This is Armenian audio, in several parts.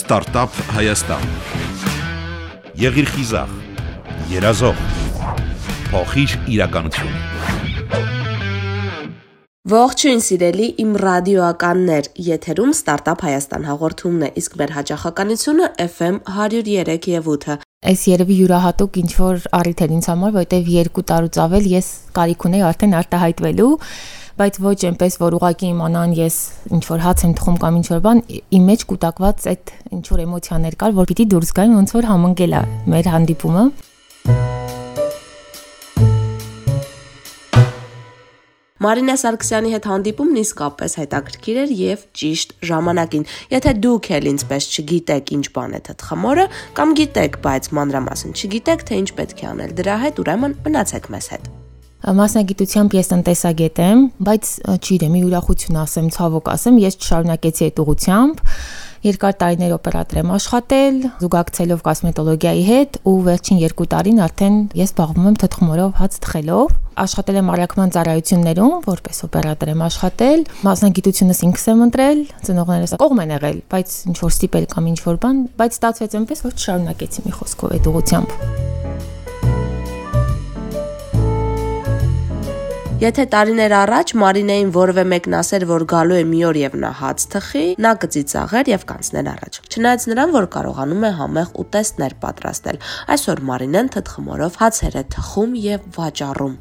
Ստարտափ Հայաստան։ Եղիր խիզախ, երազող, փոխիր իրականություն։ Ողջույն սիրելի իմ ռադիոականներ, եթերում Ստարտափ Հայաստան հաղորդումն է, իսկ մեր հաջողականությունը FM 103 եւ 8-ը։ Այս երևի յուրահատուկ ինչ որ առիթ էր ինձ համար, որովհետեւ 2 տարուց ավել ես կարիք ունեի արդեն արտահայտվելու բայց ոչ այնպես որ ուղակի իմանան ես ինչ որ հաց եմ թխում կամ ինչ որ բան իմ մեջ կուտակված այդ ինչ որ էմոցիաներ կար որ պիտի դուրս գային ոնց որ համընկել է մեր հանդիպումը Մարինե Սարգսյանի հետ հանդիպումն իսկապես հետաքրքիր էր եւ ճիշտ ժամանակին։ Եթե դուք էլ ինձպես չգիտեք ինչ բան է թթխմորը կամ գիտեք, բայց մանրամասն չգիտեք, թե ինչ պետք է անել դրա հետ, ուրեմն մնացեք մեզ հետ։ Մասնագիտությամբ ես տնտեսագետ եմ, բայց չիրեմ, մի ուրախություն ասեմ, ցավոք ասեմ, ես չշարունակեցի այդ ուղությամբ երկար տարիներ օպերատոր եմ աշխատել, զուգակցելով կոսմետոլոգիայի հետ ու վերջին 2 տարին արդեն ես զբաղվում եմ թթխմորով հաց թխելով։ Աշխատել եմ առաքման ծառայություններում, որպես օպերատոր եմ աշխատել։ Մասնագիտությունս ինքս եմ ընտրել, ծնողներս կողմ են եղել, բայց ինչ որ ստիպել կամ ինչ որ բան, բայց ստացվեց այնպես, որ չշարունակեցի մի խոսքով այդ ուղությամբ։ Եթե տարիներ առաջ Մարինեին որևէ մեկն ասեր, որ գալու է մի օր եւ նա հաց թխի, նա կծիծաղեր եւ կանցներ առաջ։ Չնայած նրան, որ կարողանում է համեղ ուտեստներ պատրաստել, այսօր Մարինեն թթխմորով հացեր է թխում եւ վաճառում։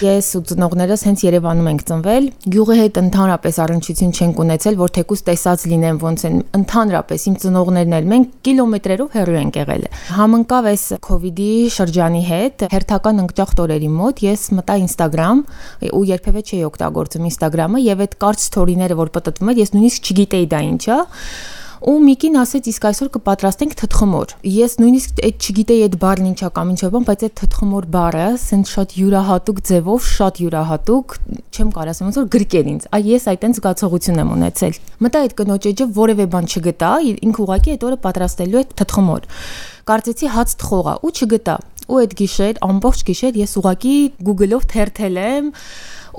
Ես ու ծնողներս հենց Երևանում ենք ծնվել։ Գյուղի հետ ընդհանրապես առնչություն չենք ունեցել, որ թեկուս տեսած լինեմ ոնց են ընդհանրապես իմ ծնողներն էլ մենք կիլոմետրերով հեռու ենք եղել։ Համընկավ այս իդի շրջանի հետ հերթական ընկճախ տորերի մոտ ես մտա Instagram ու երբևէ չի օգտագործում Instagram-ը եւ այդ կարճ սթորիները որ պատտվում էր, ես նույնիսկ չգիտեի դա ինչ է ու Միկին ասեց իսկ այսօր կպատրաստենք թթխմոր։ Ես նույնիսկ այդ չգիտեի այդ բառն ինչա կամ ինչ բան, բայց այդ թթխմոր բառը ասենց շատ յուրահատուկ ձևով, շատ յուրահատուկ, չեմ կարող ասեմ ոնց որ գրկեր ինձ։ Այ ես այդտենց զգացողություն եմ ունեցել։ Մտա այդ կնոջ էջը որևէ բան չգտա, ինքը ուղակի այդ օրը պատրաստելու է թթխմոր։ Կարծեցի հաց թխողա ու չգտա։ Ու այդ գիշեր, ամբողջ գիշեր ես ուղակի Google-ով թերթել եմ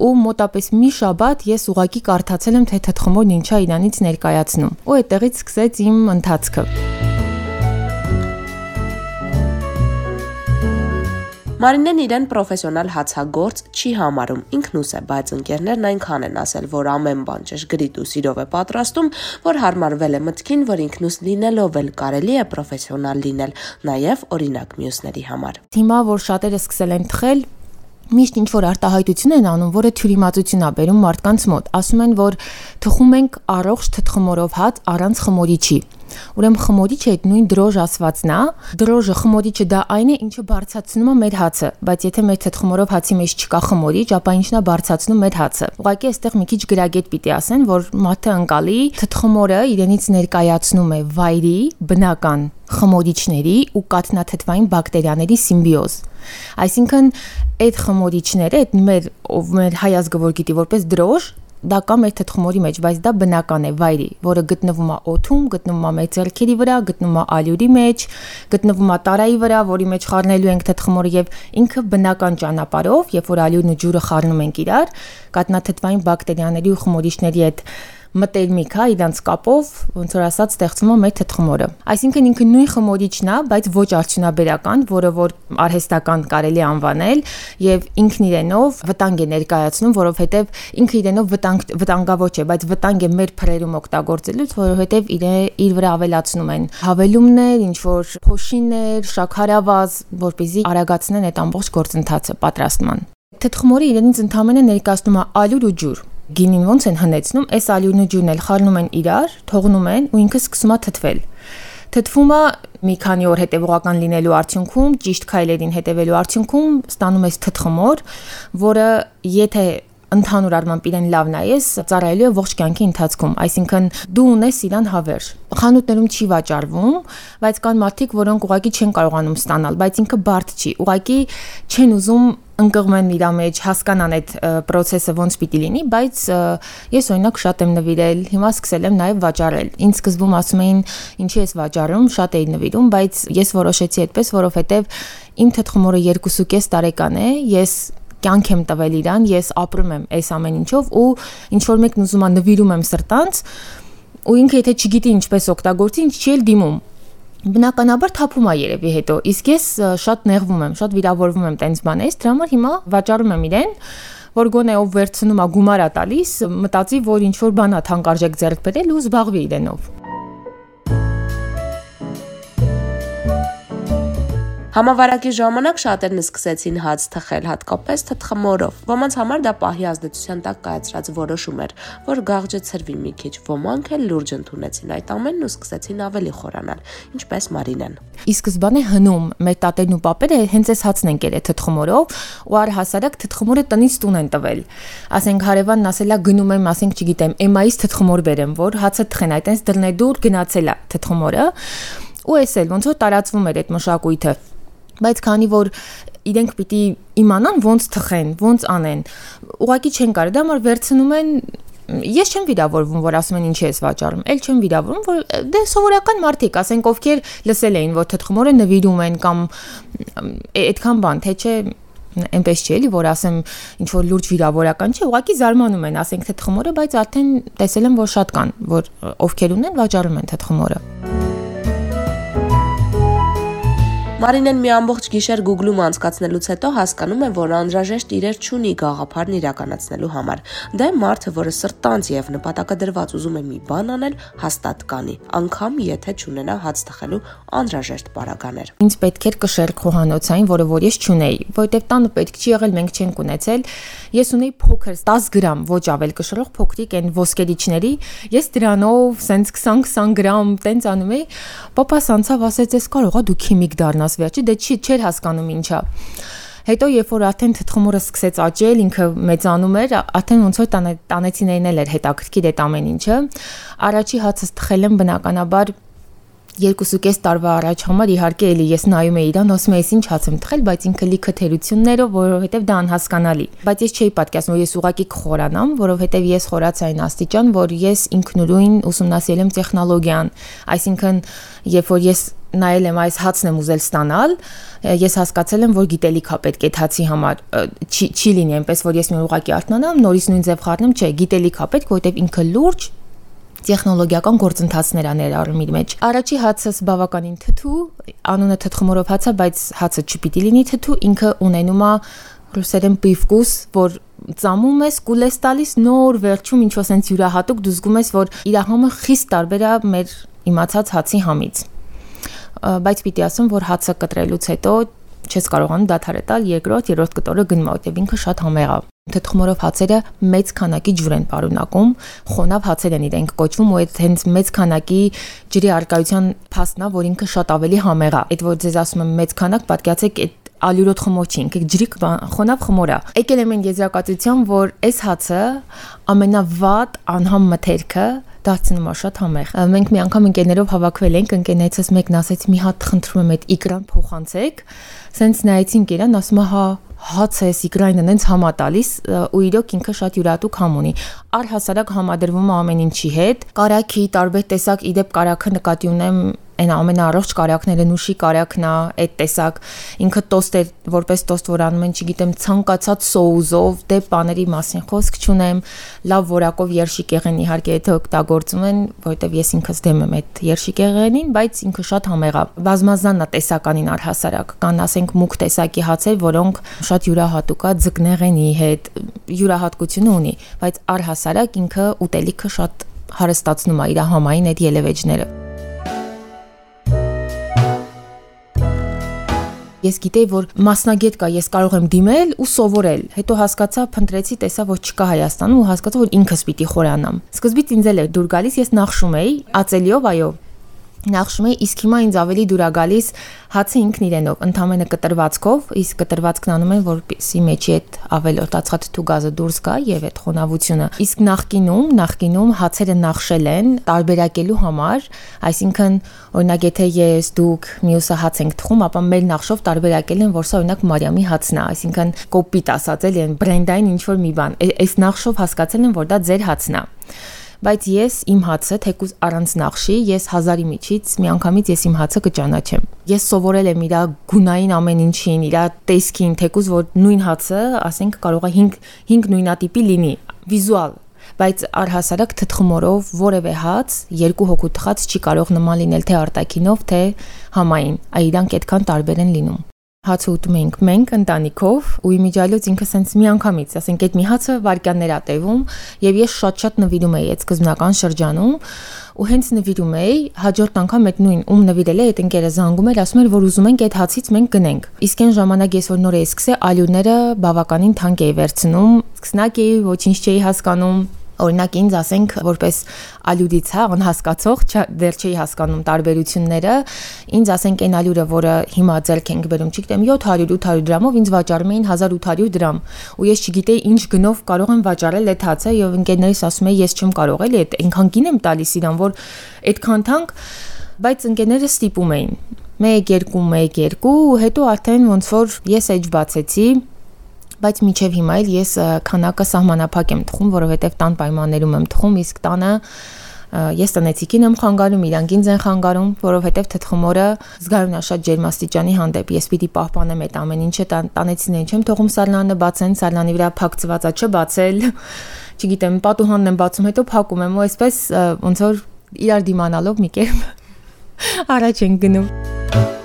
ու մոտապես մի շաբաթ ես ուղակի կարդացել եմ թե թթխմորն ինչա իրանից ներկայացնում ու այդտեղից սկսեց իմ ընթացքը Մարինեն իրեն պրոֆեսիոնալ հացագործ չի համարում, ինքնուս է, բայց ընկերներն այնքան են ասել, որ ամեն բան ճշգրիտ ու սիրով է պատրաստում, որ հարմարվել է մտքին, որ ինքնուս լինելով էլ կարելի է պրոֆեսիոնալ լինել, նաև օրինակ մյուսների համար։ Հիմա որ շատերը սկսել են թխել, միշտ ինչ որ արտահայտություն են անում, որը թյուրիմացություն է բերում մարդկանց մոտ։ Ասում են, որ թխում ենք առողջ թթխմորով հաց առանց խմորիչի։ Ուրեմն խմորիչը այդ նույն դրոժ ասվածն է։ Դրոժը խմորիչը դա այն է, ինչը բարձրացնում է մեր հացը, բայց եթե մեր թթխմորով հացի մեջ չկա խմորիչ, ապա ինչն է բարձրացնում մեր հացը։ Ուղղակի այստեղ մի քիչ գրագետ պիտի ասեն, որ մաթը անկալի թթխմորը իրենից ներկայացնում է վայրի բնական խմորիչների ու կաթնաթթվային բակտերիաների սիմբիոզ։ Այսինքն այդ խմորիչները, այդ մեր ով մեր հայազգը որ գիտի որպես դրոշ, դա կա մեր թթխմորի մեջ, բայց դա բնական է վայրի, որը գտնվում է օթում, գտնվում է մեր ձեռքերի վրա, գտնվում է ալյուրի մեջ, գտնվում է տարայի վրա, որի մեջ խառնելու ենք թթխմորը եւ ինքը բնական ճանապարհով, երբ որ ալյուրն ու ջուրը խառնում ենք իրար, կատնաթթվային բակտերիաների ու խմորիչների հետ մտերմիկ, հա, իրանց կապով, ոնց որ ասած, ստեղծում է մեր թթխմորը։ Այսինքն ինքը նույն խմորիչն է, բայց ոչ արդյունաբերական, որը որ արհեստական կարելի անվանել եւ ինքն իրենով վտանգ է ներկայացնում, որովհետեւ ինքը իրենով վտանգ վտանգավոր չէ, բայց վտանգ է մեր փրերում օգտագործելուց, որովհետեւ իր իր վրա ավելացնում են հավելումներ, ինչ որ փոշիներ, շաքարավազ, որպեսզի արագացնեն այդ ամբողջ գործընթացը պատրաստման։ Թթխմորը իրենից ընդհանրապես ներկայացնում է ալյուր ու ջուր գինին ոնց են հնեցնում, այս ալյուրն ու ջուրն էլ խառնում են իրար, թողնում են ու ինքը սկսում է թթվել։ Թթվում է մի քանի օր հետևողական լինելու արդյունքում, ճիշտ քայլերին հետևելու արդյունքում ստանում ես թթխմոր, որը եթե ընդհանուր առմամբ իրեն լավ նայես, ծառայելու է ողջ կյանքի ընթացքում, այսինքն դու ունես իրան հավերժ։ Խանութներում չի վաճառվում, բայց կան մարդիկ, որոնք ուղակի չեն կարողանում ստանալ, բայց ինքը բարդ չի։ Ուղակի չեն ուզում ընկղմեն իր մեջ, հասկանան այդ process-ը ոնց պիտի լինի, բայց ես օրինակ շատ եմ նվիրել, հիմա սկսել եմ նաև վաճառել։ Ինչ սկզբում ասում էին, ինչի ես վաճառում, շատ էի նվիրում, բայց ես որոշեցի այդպես, որովհետև իմ թթխմորը 2.5 տարեկան է, ես կյանք եմ տվել իրան, ես ապրում եմ այս ամեն ինչով ու ինչ որ մեկն ուզում է նվիրում եմ սրտանց, ու ինքը եթե չգիտի ինչպես օգտագործի, ինչ չի էլ դիմում բնականաբար թափում է երևի հետո իսկ ես շատ նեղվում եմ շատ վիրավորվում եմ տենց բանից դրա համար հիմա վաճառում եմ իրեն որ գոնե ով վերցնում է գումար է տալիս մտածի որ ինչ որ բան է թանկարժեք ձեռք բերել ու զբաղվի իրենով Համավարակի ժամանակ շատերն սկսեցին հաց թխել, հատկապես թթխմորով։ Ոմանց համար դա պահի ազդեցության տակ կայացրած որոշում էր, որ գաղջը ծրվի մի քիչ։ Ոմանք էլ լուրջ ընդունեցին այդ ամենն ու սկսեցին ավելի խորանալ, ինչպես Մարինեն։ Ի սկզբանե հնում մեր տատերն ու պապերը հենց այս հացն են կերել թթխմորով ու առհասարակ թթխմորը տնից տուն են տվել։ Ասենք հարևանն ասելա գնում եմ, ասենք չգիտեմ, էմայից թթխմոր բերեմ, որ հացը թխեն, այտենց դռնեդուր գնացելա թթխմորը ու էս էլ ոնց որ տարածվում էր այդ մշակույթը բայց քանի որ իրենք պիտի իմանան ոնց թխեն, ոնց անեն, ուղղակի չեն կարող, դա համար վերցնում են ես չեմ վիրավորվում, որ ասում են ինչի ես վաճառում, ել չեմ վիրավորվում, որ դե սովորական մարդիկ, ասենք ովքեր լսել էին, որ թթխմորը նվիրում են կամ այդքան բան, թե չէ այնպես չէ էլի որ ասեմ ինչ որ լուրջ վիրավորական չէ, ուղղակի զարմանում են, ասենք թթխմորը, բայց արդեն տեսել եմ որ շատ կան, որ ովքեր ունեն վաճառում են թթխմորը։ Մարինեն մի ամբողջ գիշեր Google-ում անցկացնելուց հետո հասկանում է, որ անհրաժեշտ իրեր չունի գաղափարն իրականացնելու համար։ է մարդը, որը սրտանց եւ նպատակադրված ուզում է մի բան անել, հաստատ կանի, անկամ եթե չունենա հաց թխելու անհրաժեշտ պարագաներ։ Ինձ պետք էր կշեր խոհանոցային, որը որ ես չունեի, որովհետեւ տանը պետք չի եղել, մենք չենք ունեցել։ Ես ունեի փոքր 10 գրամ, ոչ ավել կշռող փոքրիկ այն ոսկերիչների, ես դրանով սենց 20-20 գրամ տենց անում էի։ Պապաս անցավ ասեց, «Էս կարողա դու քիմիկ դառնաս» վերջի, դե չի չէր հասկանում ինչա։ Հետո երբ որ արդեն թթխմորը սկսեց աճել, ինքը մեծանում էր, արդեն ոնց որ տանեցիներն էլ էր հետաքրքիր այդ ամեն ինչը։ Առաջի հացս թխել եմ բնականաբար 2.5 տարվա առաջ համար իհարկե էլի ես նայում էի իրան, ասում էի, ինչ հաց եմ թխել, բայց ինքը լիքը թերություններով, որովհետև դա անհասկանալի։ Բայց ես չէի պատկերացնում, որ ես ուղակի կխորանամ, որովհետև ես խորացա այն աստիճան, որ ես ինքնուրույն ուսումնասիրել եմ տեխնոլոգիան, այսինքն երբ որ ես նայել եմ այս հացն եմ ուզել ստանալ, ես հասկացել եմ, որ գիտելիք է պետք այդ հացի համար։ Չի չի լինի այնպես, որ ես մի ուղակի արթնանամ, նորից նույն ձև խառնեմ, չէ, գիտելիք է պետք, որովհետև ինքը լուրջ տեխնոլոգիական գործընթացներ ա ներառում իր մեջ։ Առաջի հացս բավականին թթու, անունը թթխմորով հաց է, բայց հացը չպիտի լինի թթու, ինքը ունենում է ռուսերեն պիվկուս, որ ծամում ես, կուլ ես տալիս նոր վերջում ինչ որ sense յուրահատուկ դու զգում ես, որ իր համը խիստ տարբեր է մեր իմացած հացի համից բայց պիտի ասեմ, որ հացը կտրելուց հետո չես կարողանում դադարը տալ երկրորդ, երրորդ կտորը գնում որտեղ ինքը շատ համեղ է։ Թթխմորով հացերը մեծ քանակի ջուր են պարունակում, խոնավ հացեր են իրենք կոչվում ու այդ հենց մեծ քանակի ջրի արկայության փաստն է, որ ինքը շատ ավելի համեղ է։ Այդ որ ձեզ ասում եմ մեծ քանակ, պատկերացեք այդ ալյուրոտ խմոր չի, ինքը ջրի խոնավ խմոր է։ Եկել եմ այն եզրակացության, որ այս հացը ամենավատ անհամ մթերքը դարձնում է շատ համեղ։ Մենք մի անգամ ընկերներով հավաքվել ենք, ընկերներիցս մեկն ասեց՝ «Մի հատ խնդրում եմ այդ իգրան փոխանցեք»։ Սենց նայեցինք իրան, ասում է՝ «Հա, հացը էս իգրայինը նենց համա տալիս ու իրոք ինքը շատ յուրատուկ համ ունի։ Առհասարակ համադրվում է ամեն ինչի հետ։ Կարաքի տարբեր տեսակ իդեպ կարաքը նկատի ունեմ այն ամենաառողջ կարակները նուշի կարակն է, այդ տեսակ ինքը տոստեր որպես տոստ որ անում են, չգիտեմ, ցանկացած սոուսով, դե բաների մասին խոսք չունեմ, լավ որակով երշիկեղեն իհարկե եթե օգտագործում են, որովհետև ես ինքս դեմ եմ այդ երշիկեղենին, բայց ինքը շատ համեղ է։ Բազմազանն է տեսականին առհասարակ։ Կան ասենք մուկ տեսակի հացեր, որոնք շատ յուրահատուկ է ձկնեղենի հետ, յուրահատկություն ունի, բայց առհասարակ ինքը ուտելիքը շատ հարստացնում է իր համային այդ ելևեջները։ Ես գիտեի, որ մասնագետ կա, ես կարող եմ դիմել ու սովորել։ Հետո հասկացա, փնտրեցի, տեսա, որ չկա Հայաստանում ու հասկացա, որ ինքս պիտի խորանամ։ Սկզբից ինձ էլ էր դուր գալիս, ես նախշում էի, ածելիով, այո, նախշում էի, իսկ հիմա ինձ ավելի դուր է գալիս հացը ինքն իրենով, ընդամենը կտրվածքով, իսկ կտրվածքն անում են, որպեսի մեջի այդ ավելորդացած գազը դուրս գա եւ այդ խոնավությունը։ Իսկ նախկինում, նախկինում հացերը նախշել են տարբերակելու համար, այսինքն օրինակ եթե ես դուք մյուսը հաց ենք թխում, ապա մեր նախշով տարբերակել են, որ սա օրինակ Մարիամի հացն է, այսինքն կոպիտ ասած էլի, բրենդային ինչ որ մի բան։ Այս նախշով հասկացել են, որ դա ձեր հացն է բայց ես իմ հացը թեկուզ առանց նախշի, ես հազարի միջից միանգամից ես իմ հացը կճանաչեմ։ Ես սովորել եմ իր գունային ամեն ինչին, իր տեսքին, թեկուզ որ նույն հացը, ասենք կարող է 5 5 նույնատիպի լինի, վիզուալ բայց առհասարակ թթխմորով որևէ հաց երկու հոգու թխած չի կարող նման լինել թե արտակինով, թե համային։ Այ իրանք այդքան տարբեր են լինում հաց ուտում ենք մենք ընտանիքով ու իմիջիալոց ինքը սենց միանգամից, ասենք այդ մի հացը վարքյաններ ա տևում եւ ես շատ-շատ նվիրում էի այդ սկզբնական շրջանում ու հենց նվիրում էի հաջորդ անգամ այդ նույն ում նվիրել է այդ ընկերը զանգում էր ասում էր որ ուզում ենք այդ հացից մենք գնենք իսկ այն ժամանակ ես որ նոր էի սկսել ալյուները բավականին թանկ էի վերցնում սկսնակ էի ոչինչ չէի հասկանում Օրինակ ինձ ասենք որպես ալյուրից, հա, անհասկացող, դեռ չէի հասկանում տարբերությունները, ինձ ասենք այն ալյուրը, որը հիմա ձեռք ենք բերում, չգիտեմ 700-800 դրամով ինձ վաճառում էին 1800 դրամ, ու ես չգիտեի ինչ գնով կարող եմ վաճառել այդ հացը, եւ ընկերներիս ասում էի, ես չեմ կարող էլի այդ այնքան գին եմ տալիս իրան, որ այդքան թանկ, բայց ընկերները ստիպում էին 1 2 1 2 ու հետո արդեն ոնց որ ես էջ բացեցի բայց միջև հիմա էլ ես քանակը սահմանափակ եմ թխում, որովհետև տան պայմաններում եմ թխում, իսկ տանը ես տնեցիկին եմ խանգարում, իրանք ինձ են խանգարում, որովհետև թթխմորը զգայուն է շատ ջերմաստիճանի հանդեպ։ Ես պիտի պահպանեմ այդ ամեն ինչը, տանեցին չեմ թողում սալանը բացեն, սալանի վրա փակցվածա չբացել։ Չգիտեմ, պատուհանն եմ բացում, հետո փակում եմ ու այսպես ոնց որ իրար դիմանալով մի կերպ առաջ են գնում։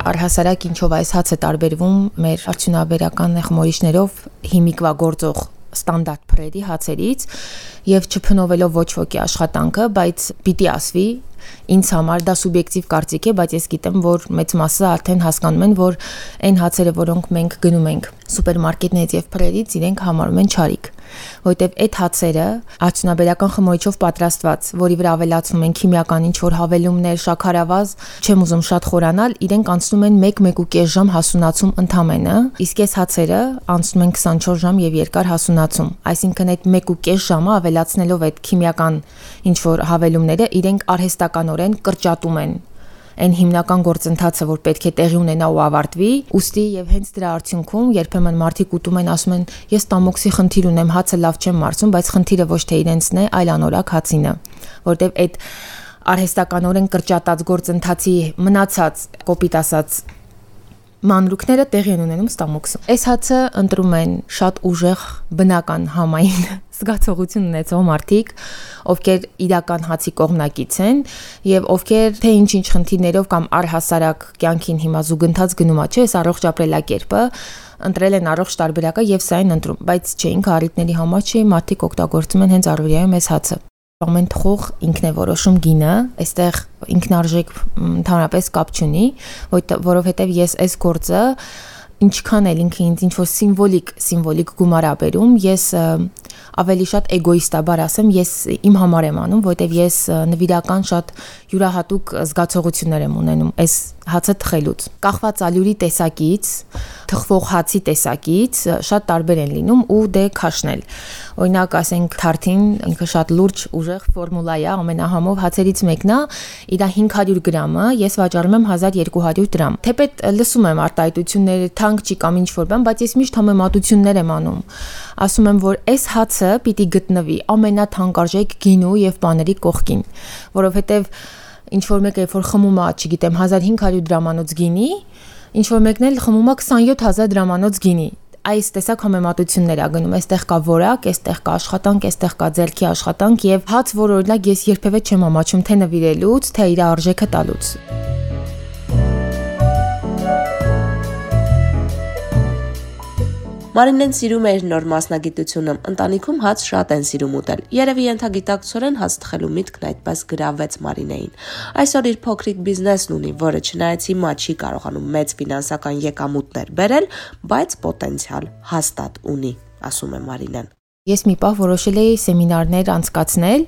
առհասարակ ինչով այս հացը տարբերվում մեր արդյունաբերական խմորիչներով հիմիկվա գործող ստանդարտ փրերի հացերից եւ չփնովելով ոչ ոքի աշխատանքը, բայց պիտի ասվի ինձ համար դա սուբյեկտիվ կարծիք է, բայց ես գիտեմ, որ մեծ մասը արդեն հասկանում են, որ այն հացերը, որոնք մենք գնում ենք սուպերմարկետներից եւ փրերից, իրենք համարում են չարիք որովհետև այդ հացերը արդյունաբերական խմորիչով պատրաստված, որի վրա ավելացնում են քիմիական ինչ որ հավելումներ, շաքարավազ, չեմ ուզում շատ խորանալ, իրենք անցնում են 1-1.5 ժամ հասունացում ընդամենը, իսկ այս հացերը անցնում են 24 ժամ եւ երկար հասունացում։ Այսինքն այդ 1.5 ժամը ավելացնելով այդ քիմիական ինչ որ հավելումները, իրենք արհեստականորեն կրճատում են այն հիմնական գործընթացը, որ պետք է տեղի ունենա ու ավարտվի, ուստի եւ հենց դրա արդյունքում երբեմն մարդիկ ուտում են, ասում են, ես տամոքսի խնդիր ունեմ, հացը լավ չեմ մարցում, բայց խնդիրը ոչ թե իրենցն է, այլ անորակ հացինը, որտեվ այդ արհեստականորեն կրճատած գործընթացի մնացած կոպիտ ասած մանրուքները տեղի են ունենում ստամոքսում։ Այս հացը ընտրում են շատ ուժեղ բնական համային զգացողություն ունեցող մարդիկ, ովքեր իրական հացի կողմնակից են եւ ովքեր թե ինչ-ինչ խնդիրներով կամ առհասարակ կյանքին հիմա զուգընթաց գնումա, չէ, այս առողջ ապրելակերպը ընտրել են առողջ տարբերակը եւ սա են ընտրում, բայց չէ, ինքը առիթների համար չի, մարդիկ օգտագործում են հենց առօրյայում այս հացը ամեն թխող ինքն է որոշում գինը, այստեղ ինքնարժեք ընդհանրապես կապ չունի, որովհետև ես այս գործը ինչքան էլ ինքը ինձ ինչ որ սիմվոլիկ սիմվոլիկ գումար ա բերում, ես ավելի շատ էգոիստաբար ասեմ, ես իմ համար եմ անում, որովհետև ես նվիրական շատ յուրահատուկ զգացողություններ եմ ունենում այս հացը թխելուց։ Կախված ալյուրի տեսակից, թխվող հացի տեսակից շատ տարբեր են լինում ու դե քաշնել։ Օրինակ, ասենք թարթին ինքը շատ լուրջ ուժեղ ֆորմուլա է, ամենահամով հացերից մեկն է, իր 500 գրամը ես վաճառում եմ 1200 դրամ։ Թեպետ լսում եմ արտահայտությունները, թանկ չի կամ ինչ որ բան, բայց ես միշտ համեմատություններ եմ անում։ Ասում եմ, որ այս հացը պիտի գտնվի ամենաթանկարժեք գինու եւ բաների կողքին, որովհետեւ ինչ որ մեկը երբ որ խմում է, չգիտեմ, 1500 դրամանոց գինի, ինչ որ մեկն էլ խմում է 27000 դրամանոց գինի այս տեսակ համեմատություններ ա գնում, այստեղ կա որակ, այստեղ կա աշխատանք, այստեղ կա ձերքի աշխատանք եւ հաց, որ օրինակ ես երբևէ չեմ ամաչում թե նվիրելուց, թե իր արժեքը տալուց։ Մարինեն սիրում էր նոր մասնագիտությունը։ Ընտանիքում հաց շատ են սիրում ուտել։ Երևի ենթագիտակցորեն հաց թխելու միտքն այդպես գրավեց Մարինեին։ Այսօր իր փոքրիկ բիզնեսն ունի, որը չնայած հիմա չի կարողանում մեծ ֆինանսական եկամուտներ բերել, բայց պոտենցիալ հաստատ ունի, ասում է Մարինեն։ Ես մի պահ որոշել էի սեմինարներ անցկացնել,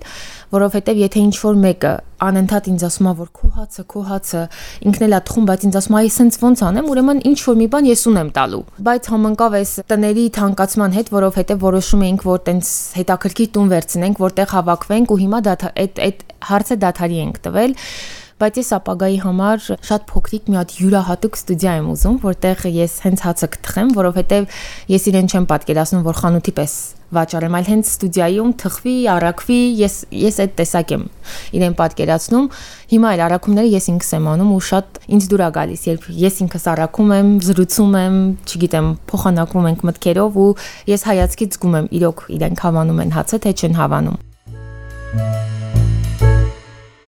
որովհետև եթե ինչ որ մեկը անընդհատ ինձ ասում է որ քո հացը, քո հացը ինքն էլ է թխում, բայց ինձ ասում է այս sense ոնց անեմ, ուրեմն ինչ որ մի բան ես ունեմ տալու։ Բայց համընկավ այս տների թանկացման հետ, որովհետև որոշում էինք, որ տենց հետաքրքիր տուն վերցնենք, որտեղ հավաքվենք ու հիմա դա այդ այդ հարցը դադարի ենք տվել բայց ես ապագայի համար շատ փոքրիկ մի հատ յուրահատուկ ստուդիա եմ ուզում, որտեղ ես հենց հացը կթխեմ, որովհետև ես իրեն չեմ պատկերացնում, որ խանութի պես վաճառեմ, այլ հենց ստուդիայում թխվի, առաքվի, ես ես այդ տեսակ եմ իրեն պատկերացնում։ Հիմա այլ առաքումները ես ինքս եմ անում ու շատ ինձ դուր է գալիս, երբ ես ինքս առաքում եմ, զրուցում եմ, չգիտեմ, փոխանակվում ենք մտքերով ու ես հայացքից զգում եմ իրոք իրենք հավանում են հացը, թե չեն հավանում։